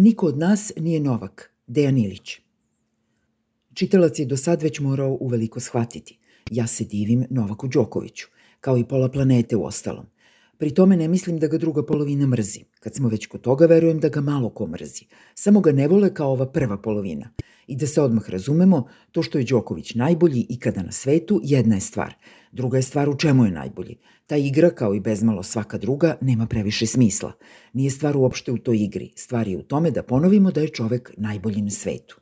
Niko od nas nije Novak, Dejan Ilić. Čitalac je do sad već morao uveliko shvatiti. Ja se divim Novaku Đokoviću, kao i pola planete u ostalom. Pri tome ne mislim da ga druga polovina mrzi. Kad smo već kod toga, verujem da ga malo ko mrzi. Samo ga ne vole kao ova prva polovina. I da se odmah razumemo, to što je Đoković najbolji ikada na svetu, jedna je stvar. Druga je stvar u čemu je najbolji. Ta igra, kao i bezmalo svaka druga, nema previše smisla. Nije stvar uopšte u toj igri. Stvar je u tome da ponovimo da je čovek najbolji na svetu.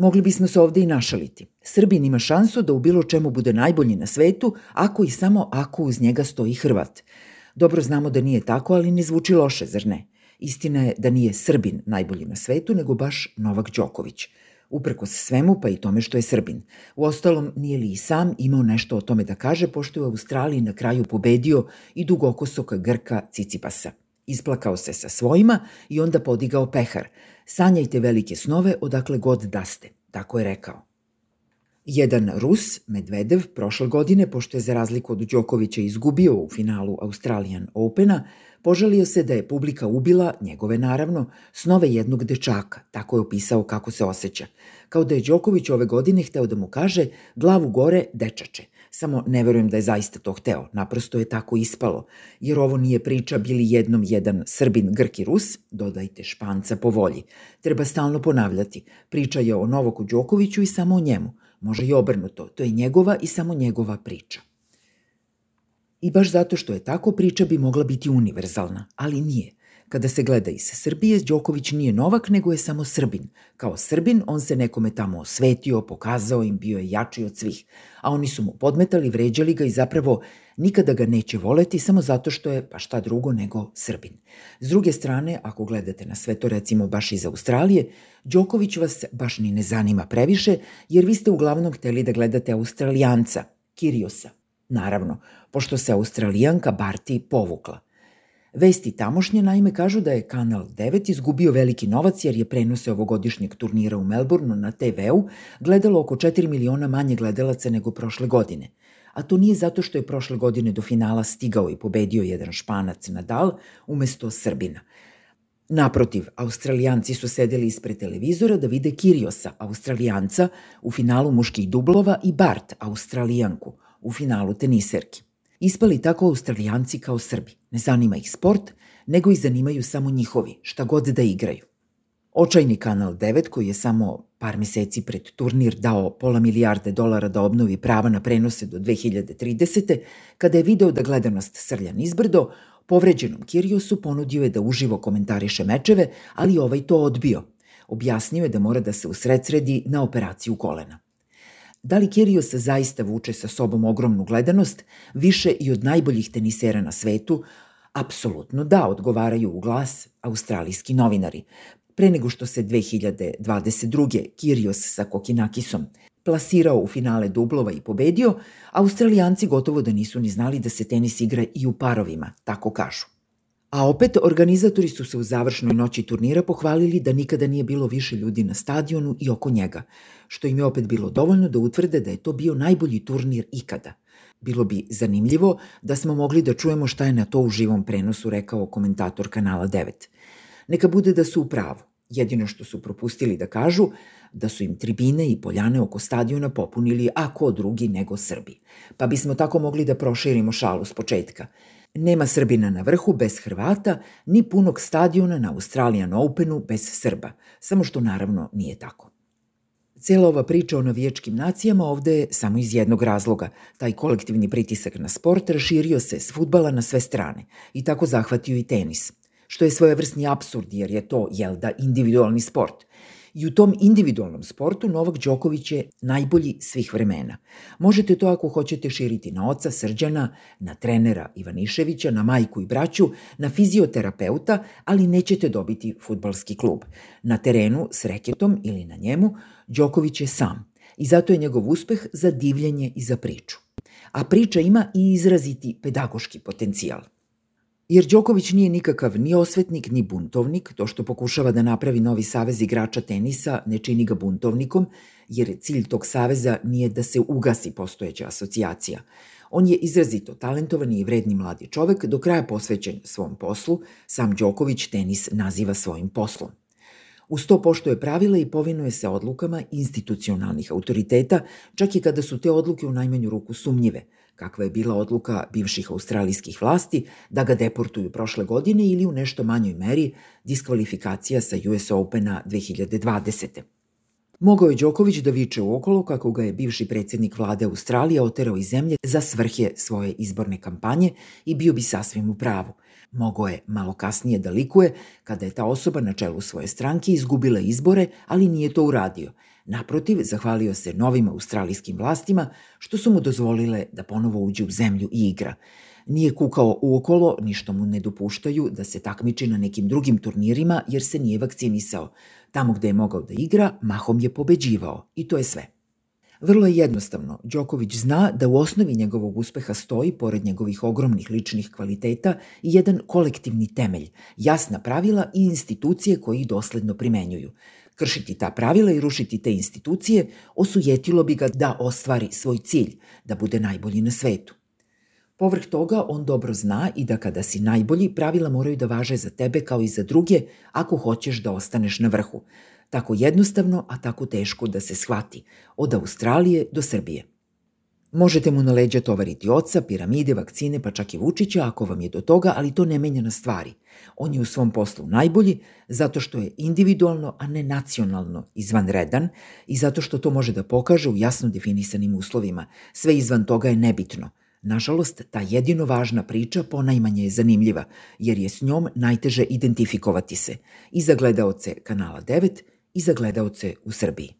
Mogli bismo se ovde i našaliti. Srbin ima šansu da u bilo čemu bude najbolji na svetu, ako i samo ako uz njega stoji Hrvat. Dobro znamo da nije tako, ali ne zvuči loše, zar ne? Istina je da nije Srbin najbolji na svetu, nego baš Novak Đoković. Uprkos svemu, pa i tome što je Srbin. U ostalom, nije li i sam imao nešto o tome da kaže, pošto je u Australiji na kraju pobedio i dugokosoka Grka Cicipasa. Isplakao se sa svojima i onda podigao pehar. Sanjajte velike snove odakle god daste, tako je rekao. Jedan Rus, Medvedev, prošle godine, pošto je za razliku od Đokovića izgubio u finalu Australian Opena, požalio se da je publika ubila, njegove naravno, snove jednog dečaka, tako je opisao kako se osjeća. Kao da je Đoković ove godine hteo da mu kaže glavu gore dečače. Samo ne verujem da je zaista to hteo, naprosto je tako ispalo, jer ovo nije priča bili jednom jedan Srbin, Grk i Rus, dodajte Španca po volji. Treba stalno ponavljati, priča je o Novoku Đokoviću i samo o njemu. Može i obrnuto, to je njegova i samo njegova priča. I baš zato što je tako, priča bi mogla biti univerzalna, ali nije. Kada se gleda iz Srbije, Đoković nije Novak, nego je samo Srbin. Kao Srbin, on se nekome tamo osvetio, pokazao im, bio je jači od svih. A oni su mu podmetali, vređali ga i zapravo nikada ga neće voleti samo zato što je, pa šta drugo nego Srbin. S druge strane, ako gledate na sve to recimo baš iz Australije, Đoković vas baš ni ne zanima previše, jer vi ste uglavnom hteli da gledate Australijanca, Kiriosa. Naravno, pošto se Australijanka Barti povukla – Vesti tamošnje naime kažu da je Kanal 9 izgubio veliki novac jer je prenose ovogodišnjeg turnira u Melbourneu na TV-u gledalo oko 4 miliona manje gledalaca nego prošle godine. A to nije zato što je prošle godine do finala stigao i pobedio jedan španac Nadal umesto Srbina. Naprotiv, Australijanci su sedeli ispred televizora da vide Kiriosa, Australijanca, u finalu muških dublova i Bart, Australijanku, u finalu teniserki. Ispali tako Australijanci kao Srbi. Ne zanima ih sport, nego ih zanimaju samo njihovi, šta god da igraju. Očajni Kanal 9, koji je samo par meseci pred turnir dao pola milijarde dolara da obnovi prava na prenose do 2030. kada je video da gledanost srlja nizbrdo, povređenom Kiriosu ponudio je da uživo komentariše mečeve, ali ovaj to odbio. Objasnio je da mora da se usredsredi na operaciju kolena. Da li Kyrgios zaista vuče sa sobom ogromnu gledanost, više i od najboljih tenisera na svetu? Apsolutno da, odgovaraju u glas australijski novinari. Pre nego što se 2022. Kyrgios sa Kokinakisom plasirao u finale dublova i pobedio, Australijanci gotovo da nisu ni znali da se tenis igra i u parovima, tako kažu. A opet, organizatori su se u završnoj noći turnira pohvalili da nikada nije bilo više ljudi na stadionu i oko njega, što im je opet bilo dovoljno da utvrde da je to bio najbolji turnir ikada. Bilo bi zanimljivo da smo mogli da čujemo šta je na to u živom prenosu rekao komentator kanala 9. Neka bude da su u pravu. Jedino što su propustili da kažu da su im tribine i poljane oko stadiona popunili ako drugi nego Srbi. Pa bismo tako mogli da proširimo šalu s početka – Nema Srbina na vrhu bez Hrvata, ni punog stadiona na Australian Openu bez Srba, samo što naravno nije tako. Cela ova priča o navijačkim nacijama ovde je samo iz jednog razloga. Taj kolektivni pritisak na sport raširio se s futbala na sve strane i tako zahvatio i tenis, što je svojevrsni absurd jer je to, jel da, individualni sport – I u tom individualnom sportu Novak Đoković je najbolji svih vremena. Možete to ako hoćete širiti na oca Srđana, na trenera Ivaniševića, na majku i braću, na fizioterapeuta, ali nećete dobiti futbalski klub. Na terenu s reketom ili na njemu Đoković je sam i zato je njegov uspeh za divljenje i za priču. A priča ima i izraziti pedagoški potencijal – Jer Đoković nije nikakav ni osvetnik, ni buntovnik, to što pokušava da napravi novi savez igrača tenisa ne čini ga buntovnikom, jer cilj tog saveza nije da se ugasi postojeća asocijacija. On je izrazito talentovan i vredni mladi čovek, do kraja posvećen svom poslu, sam Đoković tenis naziva svojim poslom. Uz to poštuje pravila i povinuje se odlukama institucionalnih autoriteta, čak i kada su te odluke u najmanju ruku sumnjive, kakva je bila odluka bivših australijskih vlasti da ga deportuju prošle godine ili u nešto manjoj meri diskvalifikacija sa US Opena 2020. Mogao je Đoković da viče okolo kako ga je bivši predsednik vlade Australije oterao iz zemlje za svrhe svoje izborne kampanje i bio bi sasvim u pravu. Mogao je malo kasnije da likuje kada je ta osoba na čelu svoje stranke izgubila izbore, ali nije to uradio. Naprotiv, zahvalio se novim australijskim vlastima što su mu dozvolile da ponovo uđe u zemlju i igra. Nije kukao uokolo, ništa mu ne dopuštaju da se takmiči na nekim drugim turnirima jer se nije vakcinisao. Tamo gde je mogao da igra, mahom je pobeđivao i to je sve. Vrlo je jednostavno, Đoković zna da u osnovi njegovog uspeha stoji, pored njegovih ogromnih ličnih kvaliteta, i jedan kolektivni temelj, jasna pravila i institucije koji ih dosledno primenjuju. Kršiti ta pravila i rušiti te institucije osujetilo bi ga da ostvari svoj cilj, da bude najbolji na svetu. Povrh toga, on dobro zna i da kada si najbolji, pravila moraju da važe za tebe kao i za druge ako hoćeš da ostaneš na vrhu. Tako jednostavno, a tako teško da se shvati, od Australije do Srbije. Možete mu na leđa tovariti oca, piramide, vakcine, pa čak i Vučića ako vam je do toga, ali to ne menja na stvari. On je u svom poslu najbolji zato što je individualno, a ne nacionalno izvanredan i zato što to može da pokaže u jasno definisanim uslovima. Sve izvan toga je nebitno. Nažalost, ta jedino važna priča ponajmanje je zanimljiva, jer je s njom najteže identifikovati se i za gledaoce kanala 9 i za gledaoce u Srbiji.